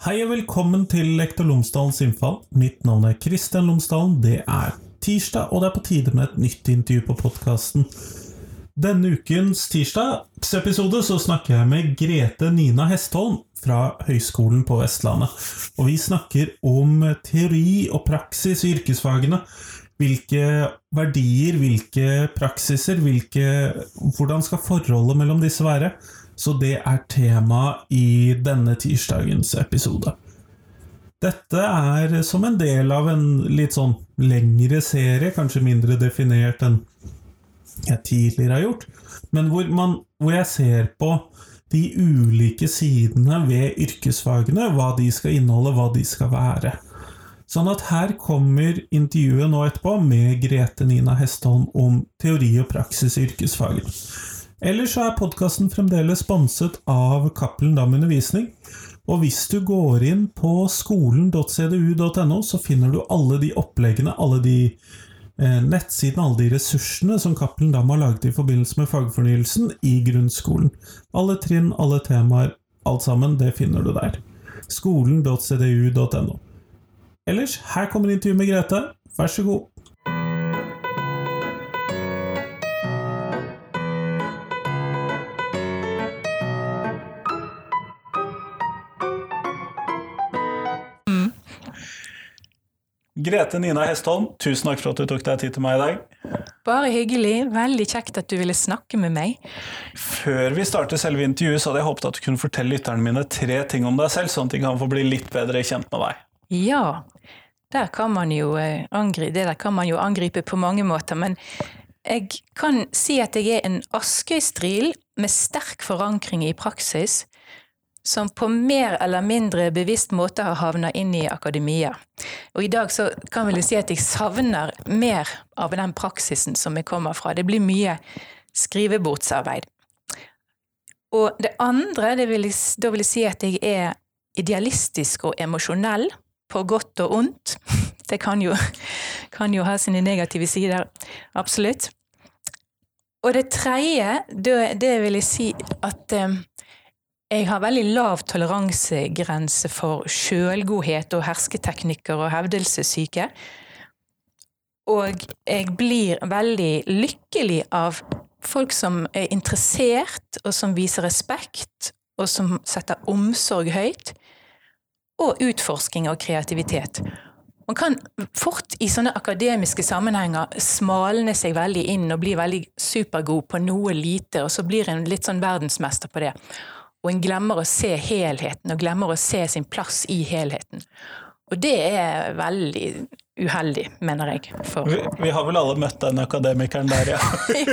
Hei og velkommen til Lektor Lomsdalens innfall. Mitt navn er Kristian Lomsdalen. Det er tirsdag, og det er på tide med et nytt intervju på podkasten. Denne ukens tirsdagsepisode så snakker jeg med Grete Nina Hestholm fra Høgskolen på Vestlandet. Og vi snakker om teori og praksis i yrkesfagene. Hvilke verdier, hvilke praksiser, hvilke, hvordan skal forholdet mellom disse være? Så det er tema i denne tirsdagens episode. Dette er som en del av en litt sånn lengre serie, kanskje mindre definert enn jeg tidligere har gjort, men hvor, man, hvor jeg ser på de ulike sidene ved yrkesfagene, hva de skal inneholde, hva de skal være. Sånn at her kommer intervjuet nå etterpå med Grete Nina Hestholm om teori og praksis i yrkesfagene. Ellers så er podkasten fremdeles sponset av Cappelen Dam Undervisning. Og hvis du går inn på skolen.cdu.no, så finner du alle de oppleggene, alle de eh, nettsidene, alle de ressursene som Cappelen Dam har laget i forbindelse med fagfornyelsen i grunnskolen. Alle trinn, alle temaer, alt sammen, det finner du der. Skolen.cdu.no. Ellers, her kommer intervjuet med Grete. Vær så god. Grete Nina Hestholm, tusen takk for at du tok deg tid til meg i dag. Bare hyggelig. Veldig kjekt at du ville snakke med meg. Før vi starter selve intervjuet, så hadde jeg håpet at du kunne fortelle lytterne mine tre ting om deg selv, sånn at de kan få bli litt bedre kjent med deg. Ja, der kan man jo eh, angripe, det der kan man jo angripe på mange måter. Men jeg kan si at jeg er en Askøy-stril med sterk forankring i praksis som på mer eller mindre bevisst måte har havna inn i akademia. Og i dag så kan vel jeg si at jeg savner mer av den praksisen som jeg kommer fra. Det blir mye skrivebordsarbeid. Og det andre, det vil jeg, da vil jeg si at jeg er idealistisk og emosjonell, på godt og ondt. Det kan jo, kan jo ha sine negative sider, absolutt. Og det tredje, det, det vil jeg si at eh, jeg har veldig lav toleransegrense for sjølgodhet og hersketeknikker og hevdelsessyke. Og jeg blir veldig lykkelig av folk som er interessert, og som viser respekt, og som setter omsorg høyt. Og utforsking og kreativitet. Man kan fort i sånne akademiske sammenhenger smalne seg veldig inn og bli veldig supergod på noe lite, og så blir en litt sånn verdensmester på det og en glemmer å se helheten, og glemmer å se sin plass i helheten. Og det er veldig uheldig, mener jeg. Vi, vi, har vel alle møtt den akademikeren der, ja.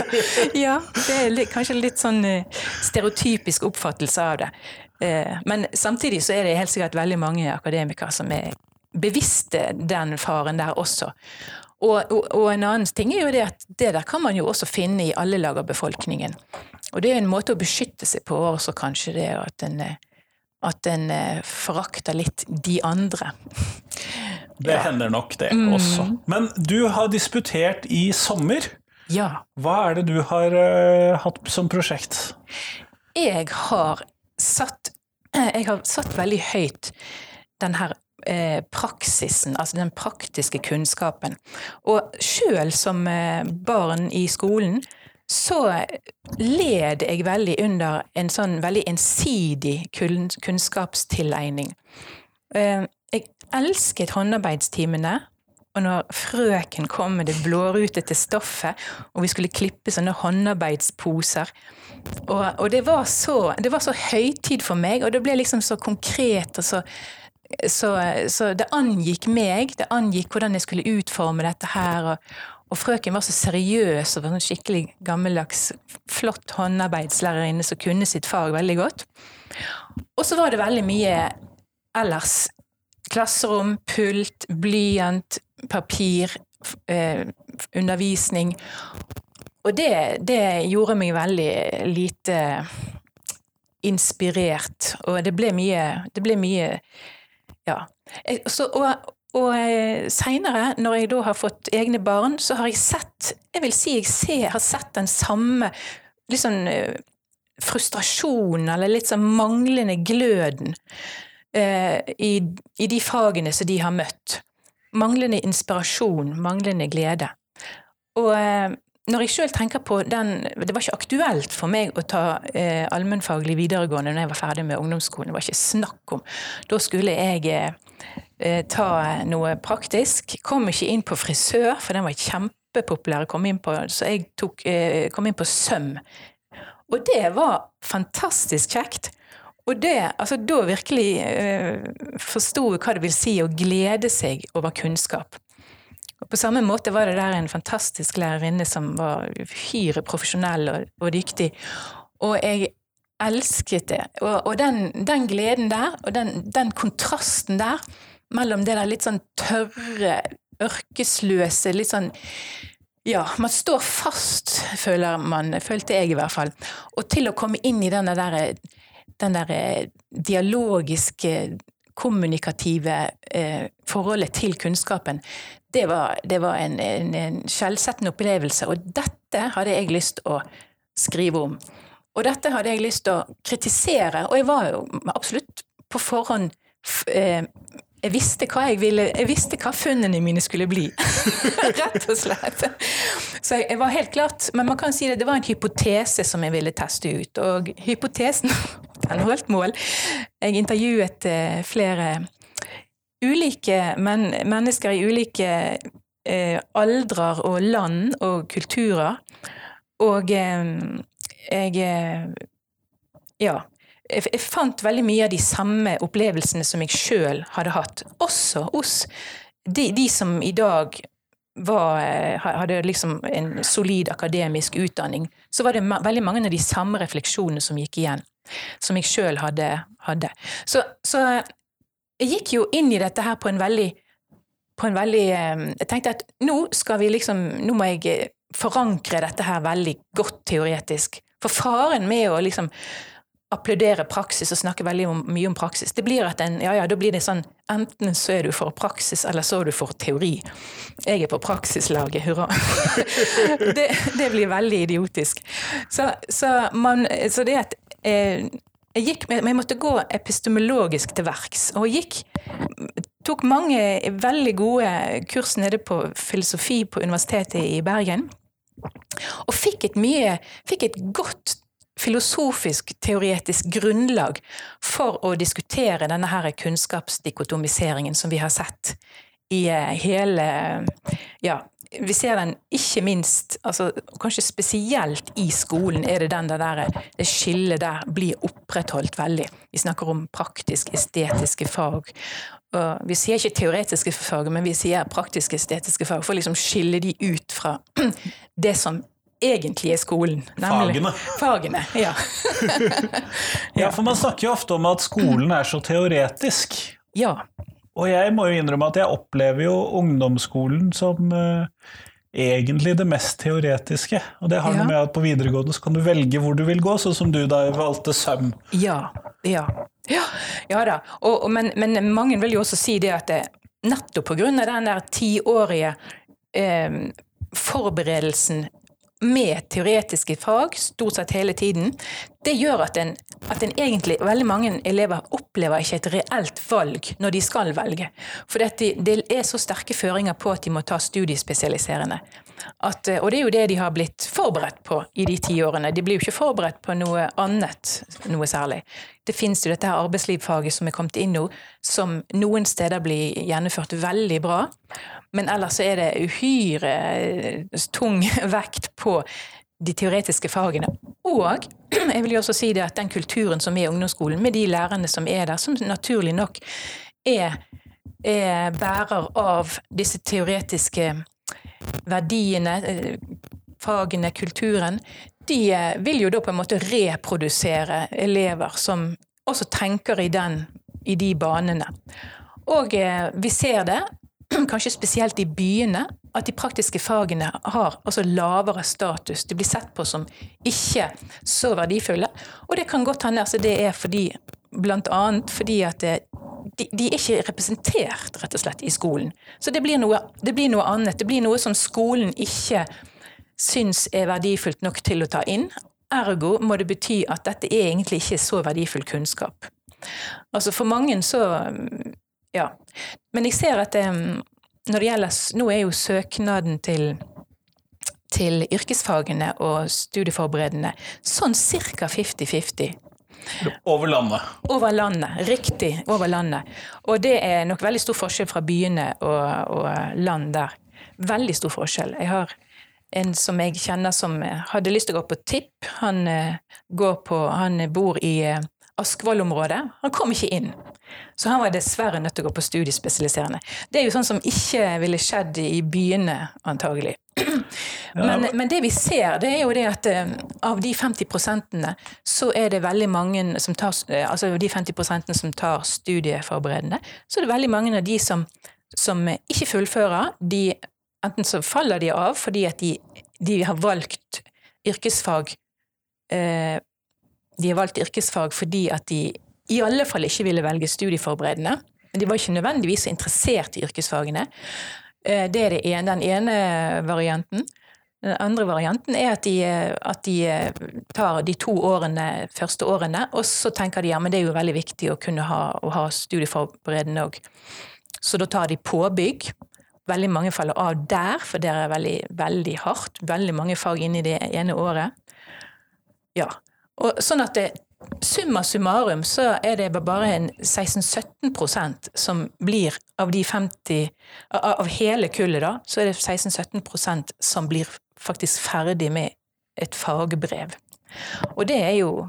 ja, det er litt, kanskje litt sånn uh, stereotypisk oppfattelse av det. Uh, men samtidig så er det helt sikkert veldig mange akademikere som er bevisste den faren der også. Og, og, og, en annen ting er jo det at det der kan man jo også finne i alle lag av befolkningen. Og det er en måte å beskytte seg på også, kanskje det at en, at en eh, forakter litt de andre. Det ja. hender nok, det mm. også. Men du har disputert i sommer. Ja. Hva er det du har uh, hatt som prosjekt? Jeg har satt Jeg har satt veldig høyt den her eh, praksisen, altså den praktiske kunnskapen. Og sjøl som eh, barn i skolen så led jeg veldig under en sånn veldig ensidig kunnskapstilegning. Eh, jeg elsket håndarbeidstimene. Og når frøken kom med det blårutete stoffet, og vi skulle klippe sånne håndarbeidsposer Og, og det, var så, det var så høytid for meg, og det ble liksom så konkret og så så, så, det angikk meg, det angikk hvordan jeg skulle utforme dette her. Og, og frøken var så seriøs og var en skikkelig gammeldags, flott håndarbeidslærerinne som kunne sitt fag veldig godt. Og så var det veldig mye ellers. Klasserom, pult, blyant, papir, eh, undervisning. Og det, det gjorde meg veldig lite inspirert, og det ble mye, det ble mye ja. Så, og og eh, seinere, når jeg da har fått egne barn, så har jeg sett Jeg vil si jeg ser, har sett den samme litt sånn eh, frustrasjonen, eller litt sånn manglende gløden. eh, i, i de fagene som de har møtt. Manglende inspirasjon, manglende glede. Og eh, når jeg sjøl tenker på den Det var ikke aktuelt for meg å ta eh, allmennfaglig videregående når jeg var ferdig med ungdomsskolen. Det var ikke snakk om. Da skulle jeg eh, ta noe praktisk. Kom ikke inn på frisør, for den var kjempepopulær å inn på, så jeg tok, eh, kom inn på søm. Og det var fantastisk kjekt. Og det, altså da virkelig eh, forsto jeg hva det vil si å glede seg over kunnskap. Og På samme måte var det der en fantastisk lærerinne som var uhyre profesjonell og, og, dyktig. Og jeg elsket det. Og, og den, den, gleden der, og den, den, kontrasten der mellom det der litt sånn tørre, ørkesløse, litt sånn ja, man står fast, føler man, følte jeg i hvert fall. Og til å komme inn i den der, den der dialogiske kommunikative eh, forholdet til kunnskapen, det var, det var en, en, en skjellsettende opplevelse. Og dette hadde jeg lyst til å skrive om. Og dette hadde jeg lyst til å kritisere, og jeg var jo absolutt på forhånd eh, jeg visste hva jeg ville, jeg visste hva funnene mine skulle bli. Rett og slett. Så jeg, var helt klart, Men man kan si det, det var en hypotese som jeg ville teste ut. Og hypotesen den holdt mål. Jeg intervjuet eh, flere ulike men, mennesker i ulike eh, aldrer og land og kulturer. Og eh, jeg eh, Ja. Jeg, fant veldig mye av de samme opplevelsene som jeg sjøl hadde hatt, også hos de, de som i dag var, eh, hadde liksom en solid akademisk utdanning, så var det veldig mange av de samme refleksjonene som gikk igjen. Som jeg sjøl hadde. hadde. Så, så, jeg gikk jo inn i dette her på en veldig på en veldig eh, Jeg tenkte at nå skal vi liksom Nå må jeg eh, forankre dette her veldig godt teoretisk. For faren med å liksom applaudere praksis og snakke veldig om, mye om praksis, det blir at en, ja, ja, da blir det sånn enten så er du for praksis, eller så er du for teori. Jeg er på praksislaget, hurra. det, det, blir veldig idiotisk. Så, så, man, så det at eh, jeg, gikk, jeg måtte gå epistemologisk til verks. Og gikk tok mange veldig gode kurs nede på filosofi på Universitetet i Bergen. Og fikk et mye Fikk et godt filosofisk, teoretisk grunnlag for å diskutere denne her kunnskapsdikotomiseringen som vi har sett i eh, hele ja, vi ser den ikke minst, altså, kanskje spesielt i skolen, er det den der, det skillet der blir opprettholdt veldig. Vi snakker om praktisk-estetiske fag. Vi sier ikke teoretiske fag, men vi sier praktisk-estetiske fag, for å liksom skille de ut fra det som egentlig er skolen. Nemlig, fagene. Fagene, ja. ja, for man snakker jo ofte om at skolen er så teoretisk. Ja. Og jeg må jo innrømme at jeg opplever jo ungdomsskolen som uh, egentlig det mest teoretiske. Og det har ja. noe med at på videregående så kan du velge hvor du vil gå, sånn som du da valgte søm. Ja, ja. Ja, ja da. Og, og, men, men, mange vil jo også si det at det, nettopp pga. den der tiårige eh, forberedelsen med teoretiske fag stort sett hele tiden, det gjør at en, at en egentlig, veldig mange elever opplever ikke et reelt valg når de skal velge. For det, er så sterke føringer på at de må ta studiespesialiserende. At, og det er jo det de har blitt forberedt på i de ti årene. De blir jo ikke forberedt på noe annet noe særlig. Det finnes jo dette her arbeidslivfaget som er kommet inn nå, som noen steder blir gjennomført veldig bra. Men ellers er det uhyre eh, tung vekt på de teoretiske fagene. Og jeg vil jo også si det at den kulturen som er i ungdomsskolen, med de lærerne som er der, som naturlig nok er, er bærer av disse teoretiske verdiene, eh, fagene, kulturen, de eh, vil jo da på en måte reprodusere elever som også tenker i, den, i de banene. Og eh, vi ser det, kanskje spesielt i byene, at de praktiske fagene har altså lavere status. De blir sett på som ikke så verdifulle. Og det kan godt hende altså det er fordi, annet fordi at det, de, de, er ikke representert, rett og slett, i skolen. Så det blir, noe, det blir noe annet. Det blir noe som skolen ikke syns er verdifullt nok til å ta inn. Ergo må det bety at dette er egentlig ikke så verdifull kunnskap. Altså for mange så Ja. Men jeg ser at det, når det gjelder Nå er jo søknaden til til yrkesfagene og studieforberedende sånn ca. 50-50. Over landet. Over landet, riktig. Over landet. Og det er nok veldig stor forskjell fra byene og, og land der. Veldig stor forskjell. Jeg har en som jeg kjenner som hadde lyst til å gå på TIP. Han, går på, han bor i Askvoll-området. Han kom ikke inn. Så han var dessverre nødt til å gå på studiespesialiserende. Det er jo sånn som ikke ville skjedd i byene, antagelig. Men, men, det vi ser, det er jo det at uh, av de 50 prosentene, så er det veldig mange som tar uh, Altså de 50 som tar studieforberedende, så er det veldig mange av de som, som ikke fullfører. De, enten så faller de av fordi at de, de har valgt yrkesfag uh, De har valgt yrkesfag fordi at de i alle fall ikke ville velge studieforberedende. De var ikke nødvendigvis interessert i yrkesfagene. Eh, det er det ene, den ene varianten. Den andre varianten er at de, at de, tar de to årene, første årene, og så tenker de ja, men det er jo veldig viktig å kunne ha, å ha studieforberedende òg. Så da tar de påbygg. Veldig mange faller av der, for det er veldig, veldig hardt. Veldig mange fag inn i det ene året. Ja. Og sånn at det, Summa summarum så er det bare en 16-17 som blir av de 50 Av hele kullet, da, så er det 16-17 som blir faktisk ferdig med et fagbrev. Og det er jo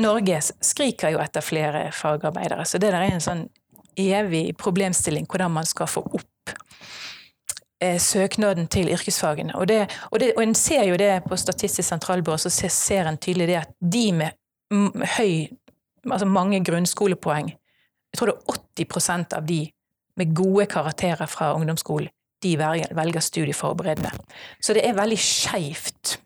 Norge skriker jo etter flere fagarbeidere, så det der er en sånn evig problemstilling hvordan man skal få opp eh, søknaden til yrkesfagene. Og, det, og, det, og en ser jo det på Statistisk sentralbyrå, så ser en tydelig det at de med høy Altså mange grunnskolepoeng. Jeg tror det er 80% av de med gode karakterer fra ungdomsskolen, de velger studieforberedende. Så det er veldig skeivt.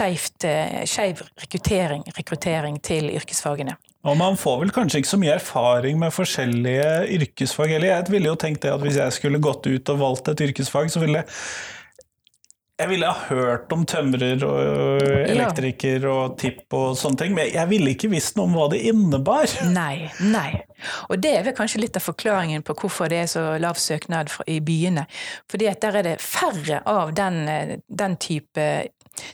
Eh, skeiv rekruttering, rekruttering til yrkesfagene. Og man får vel kanskje ikke så mye erfaring med forskjellige yrkesfag heller. Jeg ville jo tenkt det at hvis jeg skulle gått ut og valgt et yrkesfag, så ville jeg ville ha hørt om tømrer og elektriker og tipp og sånne ting, men jeg ville ikke visst noe om hva det innebar. Nei, nei. Og det er vel kanskje litt av forklaringen på hvorfor det er så lav søknad i byene. Fordi at der er det færre av den, den type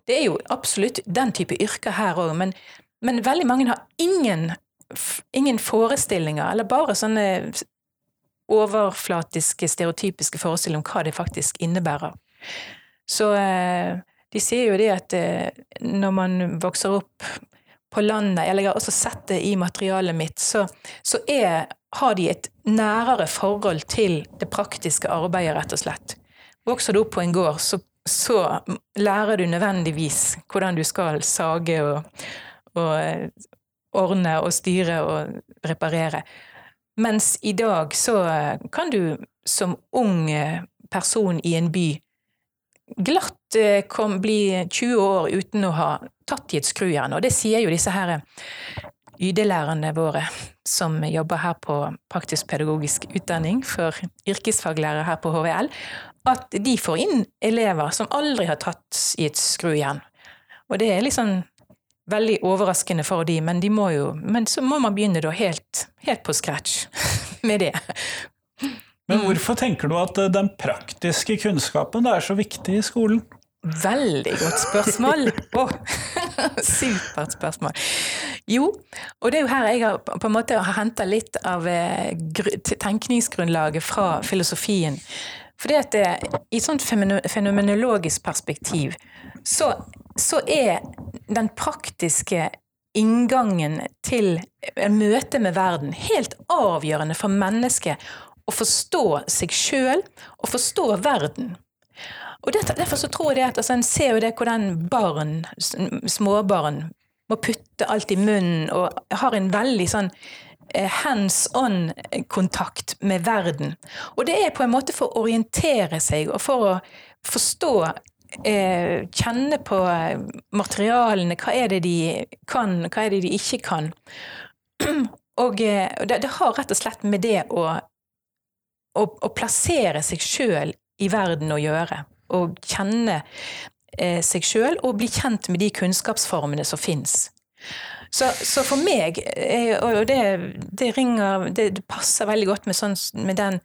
Det er jo absolutt den type yrker her òg, men, men, veldig mange har ingen, ingen forestillinger, eller bare sånne overflatiske, stereotypiske forestillinger om hva det faktisk innebærer. Så eh, de sier jo det at eh, når man vokser opp på landet, eller jeg har også sett det i materialet mitt, så, så er, har de et nærere forhold til det praktiske arbeidet, rett og slett. Vokser du opp på en gård, så, så lærer du nødvendigvis hvordan du skal sage og, og eh, ordne og styre og reparere. Mens i dag så kan du som ung person i en by glatt eh, kom, bli 20 år uten å ha tatt i et skrujern. Og det sier jo disse her YD-lærerne våre som jobber her på praktisk pedagogisk utdanning for yrkesfaglærere her på HVL, at de får inn elever som aldri har tatt i et skrujern. Og det er liksom veldig overraskende for de, men de må jo Men så må man begynne da helt, helt på scratch med det. Men mm. hvorfor tenker du at eh, den praktiske kunnskapen er så viktig i skolen? Veldig godt spørsmål! Oh, supert spørsmål. Jo, og det er jo her jeg har på en måte henta litt av eh, tenkningsgrunnlaget fra filosofien. Fordi at det, eh, i et sånt fenomenologisk perspektiv så, så er den praktiske inngangen til møtet med verden helt avgjørende for mennesket å forstå seg sjøl og forstå verden. Og Derfor så tror jeg at altså, En ser jo det hvordan barn, småbarn, må putte alt i munnen og har en veldig sånn eh, hands on-kontakt med verden. Og det er på en måte for å orientere seg og for å forstå eh, Kjenne på materialene. Hva er det de kan, hva er det de ikke kan? Og eh, det, det har rett og slett med det å å, å plassere seg sjøl i verden å gjøre. Å kjenne eh, seg sjøl og bli kjent med de kunnskapsformene som fins. Så, så for meg, eh, og det, det ringer det, passer veldig godt med, sånn, med den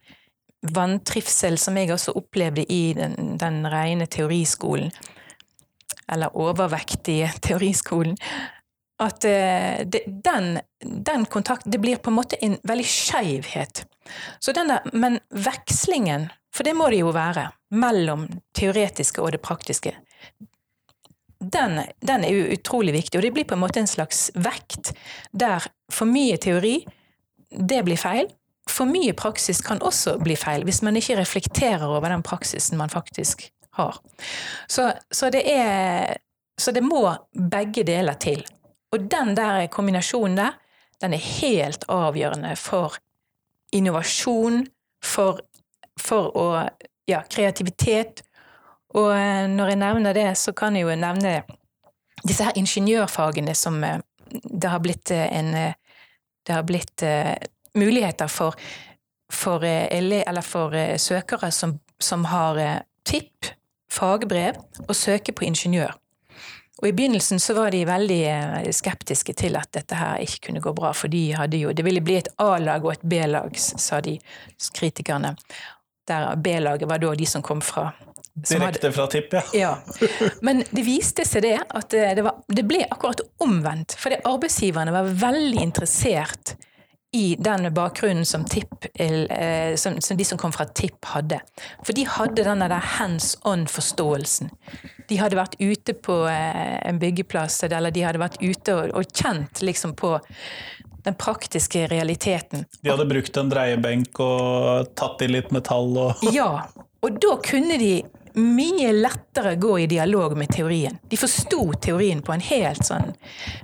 vantrivsel som jeg også opplevde i den, den rene teoriskolen, eller overvektige teoriskolen, at eh, det, den, den kontakt Det blir på en måte en veldig skeivhet. Men vekslingen, for det må det jo være, mellom teoretiske og det praktiske, den, den, er jo utrolig viktig, og det blir på en måte en slags vekt der for mye teori, det blir feil. For mye praksis kan også bli feil, hvis man ikke reflekterer over den praksisen man faktisk har. Så, så det er Så det må begge deler til. Og den der kombinasjonen der, den er helt avgjørende for innovasjon, for, for å Ja, kreativitet. Og eh, når jeg nevner det, så kan jeg jo nevne disse her ingeniørfagene som eh, det har blitt eh, en Det har blitt muligheter for, for, for søkere som, som har TIP, fagbrev, å søke på ingeniør. Og I begynnelsen så var de veldig eh, skeptiske til at dette her ikke kunne gå bra, for de hadde jo, det ville bli et A-lag og et B-lag, sa de kritikerne. Der B-laget var da de som kom fra Direkte fra tipp, ja. ja. Men det viste seg det at det, var, det ble akkurat omvendt. For arbeidsgiverne var veldig interessert i den bakgrunnen som, tip, eh, som, som, de som kom fra TIP hadde. For de hadde denne der hands on-forståelsen. De hadde vært ute på eh, en byggeplass, eller de hadde vært ute og, og kjent liksom på den praktiske realiteten. De hadde brukt en dreiebenk og tatt i litt metall og Ja, og da kunne de mye lettere gå i dialog med teorien. De forsto teorien på en helt sånn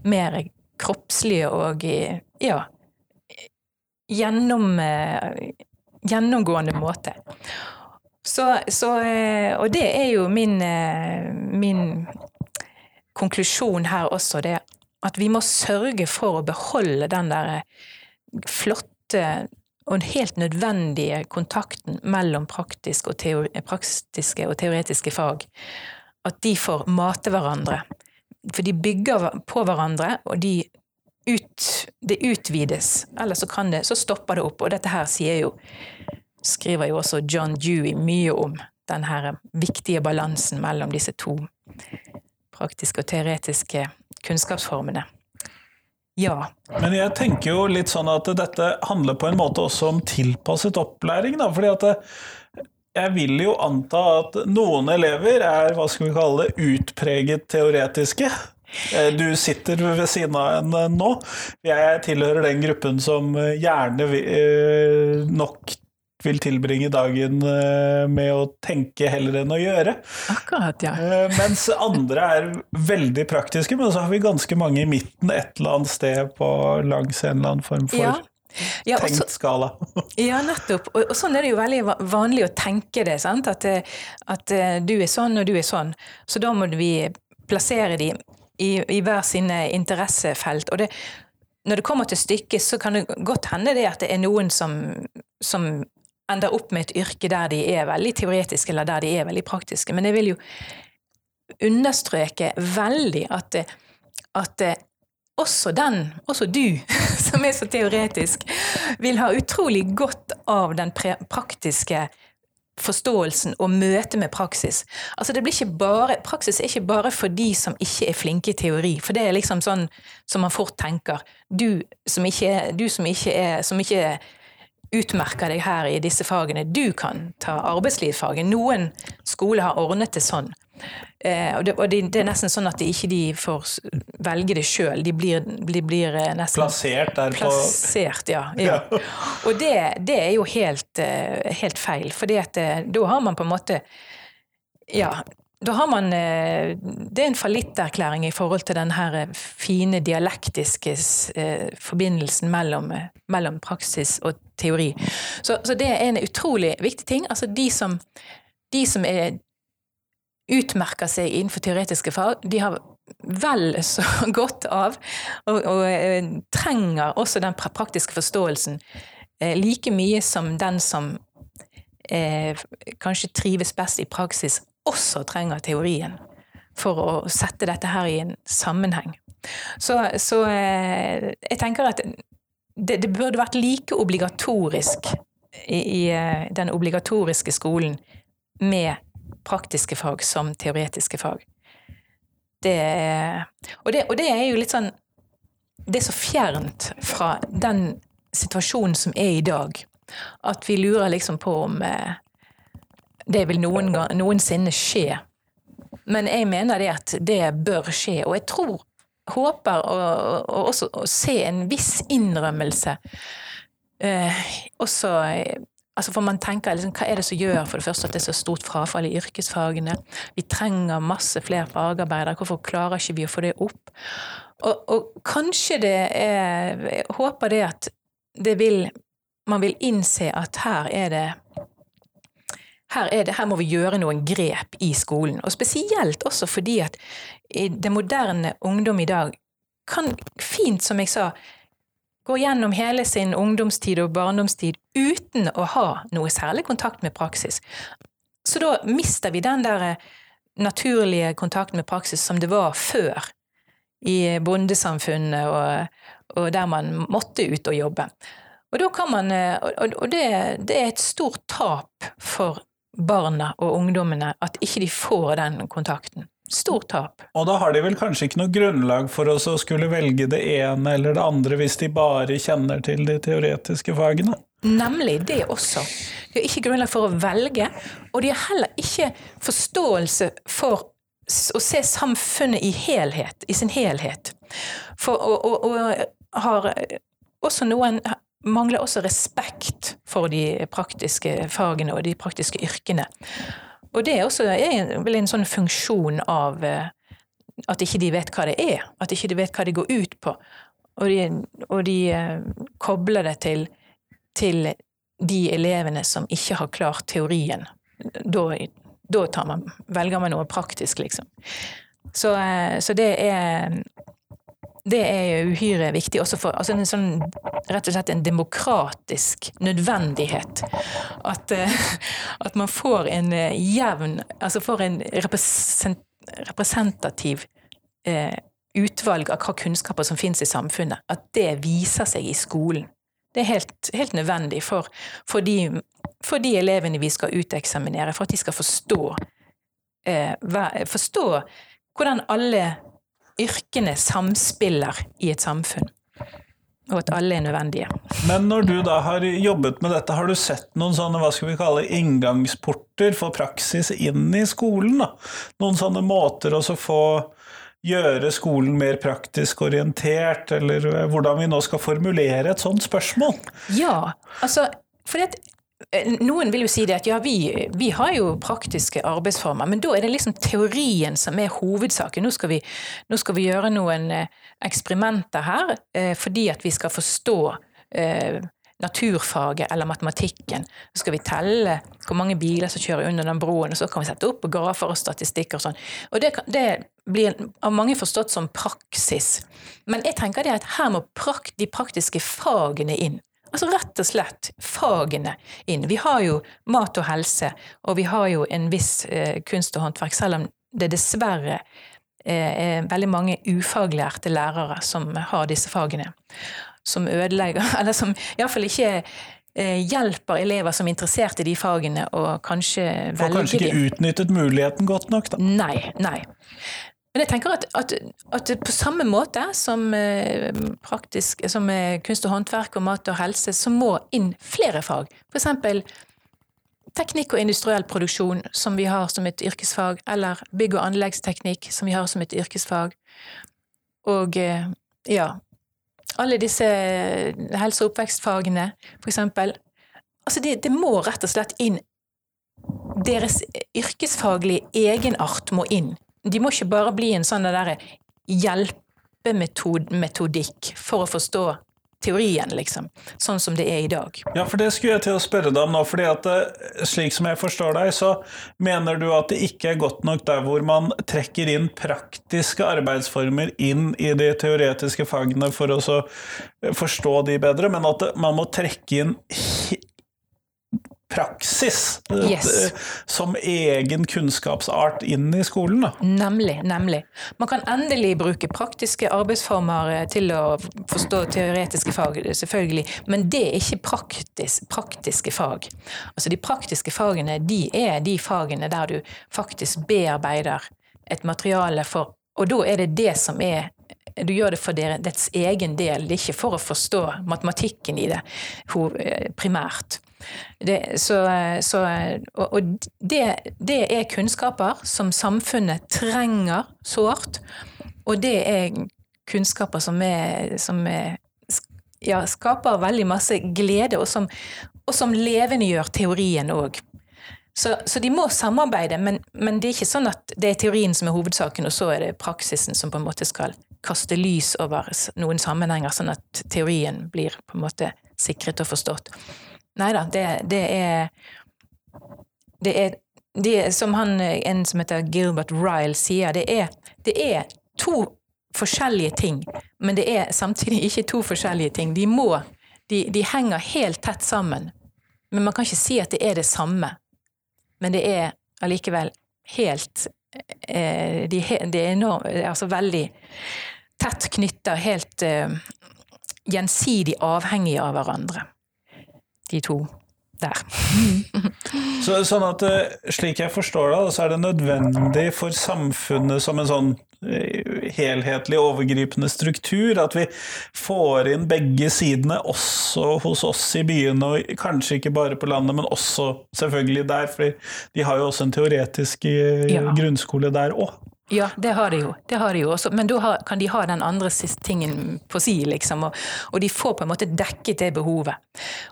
mer kroppslig og ja, gjennom, eh, gjennomgående måte. Så, så, eh, og det er jo min, eh, min konklusjon her også, det at vi må sørge for å beholde den der flotte og helt nødvendige kontakten mellom praktisk og praktiske og teoretiske fag. At de får mate hverandre. For de bygger på hverandre, og de ut, det utvides, eller så, kan det, så stopper det opp. Og dette her sier jo, skriver jo også John Dewey mye om, den her viktige balansen mellom disse to praktiske og teoretiske kunnskapsformene. Ja. Men jeg tenker jo litt sånn at dette handler på en måte også om tilpasset opplæring, da. fordi at jeg vil jo anta at noen elever er, hva skal vi kalle det, utpreget teoretiske. Eh, du sitter ved siden av en eh, nå. Jeg tilhører den gruppen som eh, gjerne nok vil tilbringe dagen med å tenke heller enn å gjøre. Akkurat, ja. Mens andre er veldig praktiske, men så har vi ganske mange i midten et eller annet sted på langs en eller annen form for ja. Ja, tenkt også, skala. ja, nettopp. Og, og, sånn er det jo veldig vanlig å tenke det. At, at, du er sånn, og du er sånn. Så da må vi plassere de i, i hver sine interessefelt. Og det, når det kommer til stykket, så kan det godt hende det at det er noen som, som ender opp med et yrke der de er veldig teoretiske, eller der de er veldig praktiske. Men jeg vil jo understreke veldig at, at også den, også du, som er så teoretisk, vil ha utrolig godt av den praktiske forståelsen og møtet med praksis. Altså det blir ikke bare, Praksis er ikke bare for de som ikke er flinke i teori, for det er liksom sånn som man fort tenker. Du som ikke, du som ikke, er, som ikke utmerker deg her i disse fagene, du kan ta arbeidslivsfaget. Noen skoler har ordnet det sånn. Eh, og, det, og det, det, er nesten sånn at de ikke de får velge det sjøl. De blir, de blir eh, nesten Plassert der på Plassert, ja. ja. Og det, det, er jo helt, eh, helt feil, for da har man på en måte Ja, da har man Det er en fallitterklæring i forhold til den her fine dialektiske forbindelsen mellom, mellom praksis og teori. Så, så, det er en utrolig viktig ting. Altså de som, de som er utmerker seg innenfor teoretiske fag, de har vel så godt av, og, og eh, trenger også den praktiske forståelsen eh, like mye som den som eh, kanskje trives best i praksis, også trenger teorien for å sette dette her i en sammenheng. Så, så eh, jeg tenker at det, det burde vært like obligatorisk i, i eh, den obligatoriske skolen med praktiske fag som teoretiske fag. Det, og, det, og det er jo litt sånn Det er så fjernt fra den situasjonen som er i dag, at vi lurer liksom på om eh, det vil noen gang, noensinne skje. Men jeg mener det at det bør skje, og jeg tror, håper og, og også å se en viss innrømmelse eh, også Altså for man tenker liksom, Hva er det som gjør for det første at det er så stort frafall i yrkesfagene? Vi trenger masse flere fagarbeidere, hvorfor klarer ikke vi å få det opp? Og, og kanskje det er Jeg håper det at det vil Man vil innse at her er det her, er det, her må vi gjøre noen grep i skolen. Og spesielt også fordi at det moderne ungdom i dag kan fint, som jeg sa, gå gjennom hele sin ungdomstid og barndomstid uten å ha noe særlig kontakt med praksis. Så da mister vi den der naturlige kontakten med praksis som det var før i bondesamfunnet og, og der man måtte ut og jobbe. Og, man, og det, det er et stort tap for barna og ungdommene at ikke de får den kontakten. Stort tap. Og da har de vel kanskje ikke noe grunnlag for å skulle velge det ene eller det andre hvis de bare kjenner til de teoretiske fagene? Nemlig det også. De har ikke grunnlag for å velge, og de har heller ikke forståelse for å se samfunnet i helhet, i sin helhet. For, og, og, og har også noen mangler også respekt for de praktiske fagene og de praktiske yrkene. Og det er også er vel en sånn funksjon av eh, at ikke de vet hva det er, at ikke de vet hva det går ut på. Og de, og de uh, kobler det til, til, de elevene som ikke har klart teorien. Da, da man, velger man noe praktisk, liksom. Så, uh, så det er det er uhyre viktig også for altså en sånn, rett og slett en demokratisk nødvendighet. At, uh, at man får en uh, jevn Altså får en represent, representativ eh, utvalg av hva kunnskaper som finnes i samfunnet. At det viser seg i skolen. Det er helt, helt nødvendig for, for, de, for, de, elevene vi skal uteksaminere, for at de skal forstå, forstå hvordan alle yrkene samspiller i et samfunn. Og at alle er nødvendige. Men når du da har jobbet med dette, har du sett noen sånne hva skal vi kalle inngangsporter for praksis inn i skolen? Da? Noen sånne måter å få gjøre skolen mer praktisk orientert, eller hvordan vi nå skal formulere et sånt spørsmål? Ja, altså, for det, Eh, noen vil jo si det at ja, vi, vi, har jo praktiske arbeidsformer, men da er det liksom teorien som er hovedsaken. Nå skal vi, nå skal vi gjøre noen eh, eksperimenter her eh, fordi at vi skal forstå eh, naturfaget eller matematikken. Så skal vi telle hvor mange biler som kjører under den broen, og så kan vi sette opp grafer og statistikker og sånn. Og det, det, blir av mange forstått som praksis. Men jeg tenker det at her må prakt, de praktiske fagene inn. Altså rett og slett fagene inn. Vi har jo mat og helse, og vi har jo en viss eh, kunst og håndverk, selv om det dessverre eh, er veldig mange ufaglærte lærere som har disse fagene. Som ødelegger, eller som iallfall ikke eh, hjelper elever som er interessert i de fagene, og kanskje velger Får kanskje ikke utnyttet muligheten godt nok, da? Nei, nei. Men jeg tenker at, at, at på samme måte som, eh, praktisk, som kunst og håndverk og mat og helse, så må inn flere fag. F.eks. teknikk og industriell produksjon, som vi har som et yrkesfag, eller bygg- og anleggsteknikk, som vi har som et yrkesfag. Og eh, ja Alle disse helse- og oppvekstfagene, f.eks. Altså, det, det må rett og slett inn Deres yrkesfaglige egenart må inn de må ikke bare bli en sånn hjelpemetodikk for å forstå teorien, liksom. Sånn som det er i dag. Ja, for det skulle jeg til å spørre deg om nå. fordi at eh, slik som jeg forstår deg, så mener du at det ikke er godt nok der hvor man trekker inn praktiske arbeidsformer inn i de teoretiske fagene for å forstå de bedre, men at man må trekke inn praksis Yes. eh, som egen kunnskapsart inn i skolen. Da. Nemlig, nemlig. Man kan endelig bruke praktiske arbeidsformer eh, til å forstå teoretiske fag, selvfølgelig, men det er ikke praktis, praktiske fag. Altså De praktiske fagene de er de fagene der du faktisk bearbeider et materiale for Og da er det det som er du gjør det for dets egen del, det er ikke for å forstå matematikken i det eh, primært. Det, så, så, og og det, det er kunnskaper som samfunnet trenger sårt, og det er kunnskaper som, er, som er, ja, skaper veldig masse glede, og som, og som levendegjør teorien òg. Så, så de må samarbeide, men, men det er ikke sånn at det er teorien som er hovedsaken, og så er det praksisen som på en måte skal kaste lys over noen sammenhenger, sånn at teorien blir på en måte sikret og forstått. Nei da, det, det er Det er det som han, en som heter Gilbert Ryle sier, det er, det er to forskjellige ting, men det er samtidig ikke to forskjellige ting. De må de, de henger helt tett sammen. Men man kan ikke si at det er det samme. Men det er allikevel helt eh, De, er enorm, altså veldig tett knytta, helt eh, gjensidig avhengige av hverandre. De to der. Så, sånn at eh, Slik jeg forstår det, så er det nødvendig for samfunnet som en sånn eh, helhetlig, overgripende struktur at vi får inn begge sidene også hos oss i byene, og kanskje ikke bare på landet, men også selvfølgelig der, for de har jo også en teoretisk eh, Ja. grunnskole der òg. Ja, det har de jo. Det har de jo også. Men da kan de ha den andre siste tingen på si, liksom. Og, og de får på en måte dekket det behovet.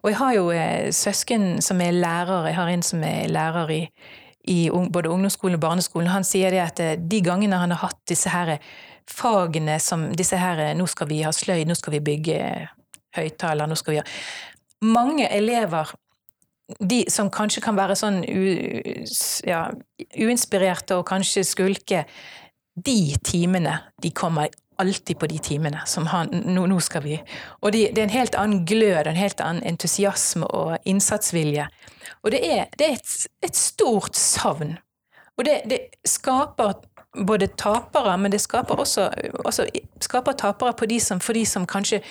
Og jeg har jo eh, søsken som er lærer. Jeg har en som er lærer i, i både ungdomsskolen og barneskolen. Han sier det at eh, de gangene han har hatt disse her fagene som disse her eh, Nå skal vi ha sløyd, nå skal vi bygge høyttaler, nå skal vi ha Mange elever de som kanskje kan være sånn u, ja, uinspirerte og kanskje skulke, de timene, de kommer alltid på de timene som han Nå, nå skal vi Og de, det er en helt annen glød, en helt annen entusiasme og innsatsvilje. Og det er, det er et, et stort savn. Og det, det skaper både tapere, men det skaper også, også skaper tapere de som, for de som kanskje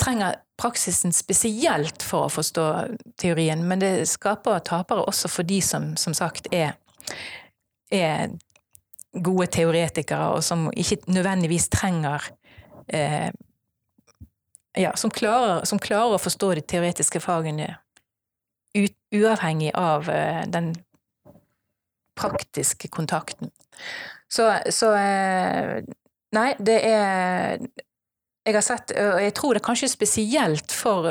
trenger praksisen spesielt for å forstå teorien, men det skaper tapere også for de som som sagt er, er gode teoretikere, og som ikke nødvendigvis trenger eh, Ja, som klarer, som klarer å forstå de teoretiske fagene ut, uavhengig av eh, den praktiske kontakten. Så, så eh, Nei, det er jeg har sett, og jeg tror det er kanskje spesielt for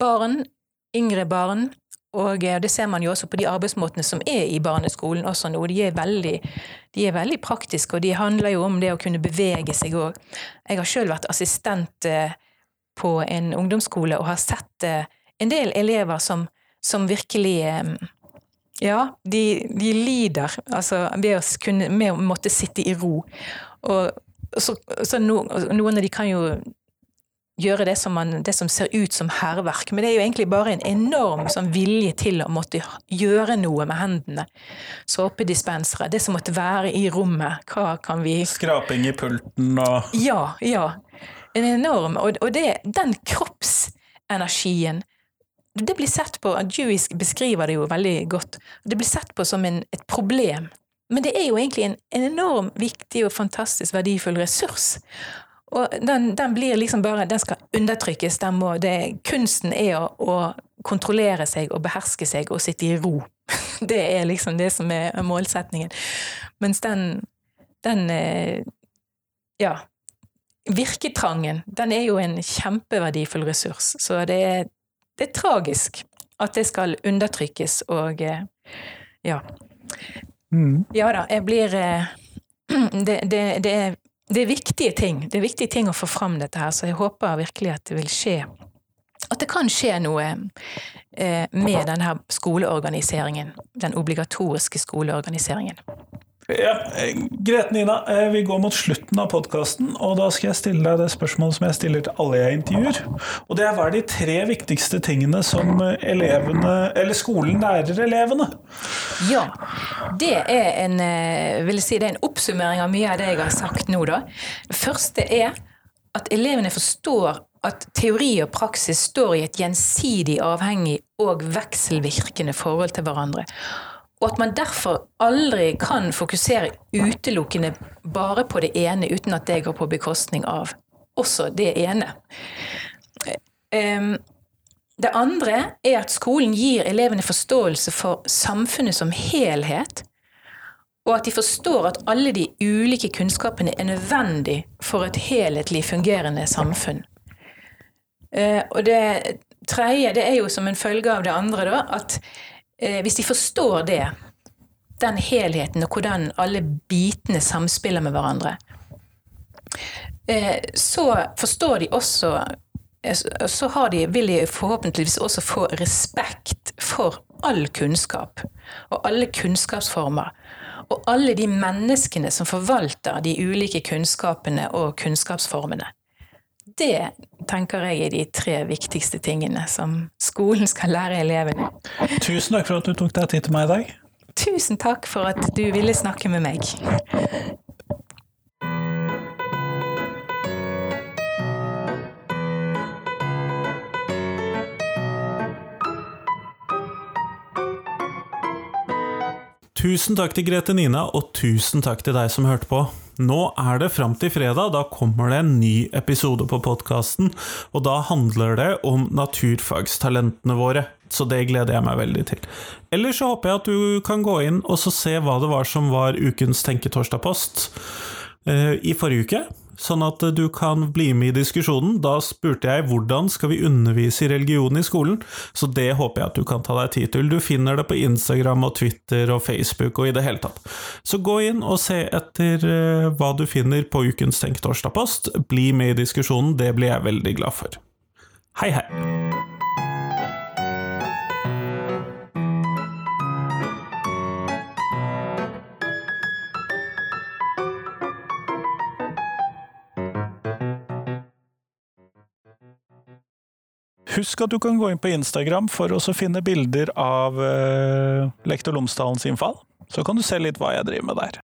barn, yngre barn, og det ser man jo også på de arbeidsmåtene som er i barneskolen også nå. De er veldig, de er veldig praktiske, og de handler jo om det å kunne bevege seg òg. Jeg har sjøl vært assistent eh, på en ungdomsskole og har sett eh, en del elever som, som virkelig eh, ja, de, de lider altså, ved, å kunne, med å måtte sitte i ro. Og så, så no, noen av de kan jo gjøre det som, man, det som ser ut som hærverk, men det er jo egentlig bare en enorm sånn, vilje til å måtte gjøre noe med hendene. Såpedispensere, det som måtte være i rommet, hva kan vi Skraping i pulten og Ja, ja. En enorm Og, og det, den kroppsenergien det blir sett på, Jewish beskriver det jo veldig godt, det blir sett på som en, et problem. Men det er jo egentlig en, en enorm viktig og fantastisk verdifull ressurs. Og den, den blir liksom bare, den skal undertrykkes. Den må, det, kunsten er å, å kontrollere seg og beherske seg og sitte i ro. Det er liksom det som er målsetningen. Mens den, den eh, ja, virketrangen, den er jo en kjempeverdifull ressurs. Så det er, det er tragisk at det skal undertrykkes og eh, ja. Mm. Ja da, jeg blir eh, det, det, det, er, det er viktige ting. Det er viktige ting å få fram dette her, så jeg håper virkelig at det vil skje. At det kan skje noe eh, med denne skoleorganiseringen. Den obligatoriske skoleorganiseringen. Ja, Grete Nina, eh, vi går mot slutten av podkasten, og da skal jeg stille deg det spørsmålet som jeg stiller til alle jeg intervjuer. Og det er hva er de tre viktigste tingene som elevene, eller skolen lærer elevene? Ja, det er en, eh, vil si, det er en oppsummering av mye av det jeg har sagt nå, da. Det første er at elevene forstår at teori og praksis står i et gjensidig avhengig og vekselvirkende forhold til hverandre. Og at man derfor aldri kan fokusere utelukkende bare på det ene uten at det går på bekostning av også det ene. Ehm, det andre er at skolen gir elevene forståelse for samfunnet som helhet, og at de forstår at alle de ulike kunnskapene er nødvendig for et helhetlig fungerende samfunn. Eh, og det tredje det er jo som en følge av det andre, da, at hvis de forstår det, den helheten og hvordan alle bitene samspiller med hverandre, eh, så forstår de også så de, vil de forhåpentligvis også få respekt for all kunnskap og alle kunnskapsformer. Og alle de menneskene som forvalter de ulike kunnskapene og kunnskapsformene. Det tenker jeg er de tre viktigste tingene som skolen skal lære elevene. Tusen takk for at du tok deg tid til meg i dag. Tusen takk for at du ville snakke med meg. Tusen takk til Grete Nina, og tusen takk til deg som hørte på. Nå er det fram til fredag, da kommer det en ny episode på podkasten. Og da handler det om naturfagstalentene våre, så det gleder jeg meg veldig til. Ellers så håper jeg at du kan gå inn og se hva det var som var ukens Tenketorsdag-post eh, i forrige uke sånn at du kan bli med i diskusjonen. Da spurte jeg hvordan skal vi undervise i religion i skolen, så det håper jeg at du kan ta deg tid til. Du finner det på Instagram og Twitter og Facebook og i det hele tatt. Så gå inn og se etter eh, hva du finner på ukens Tenketorsdag-post. Bli med i diskusjonen, det blir jeg veldig glad for. Hei, hei! Husk at du kan gå inn på Instagram for å finne bilder av uh, Lektor Lomsdalens innfall. Så kan du se litt hva jeg driver med der.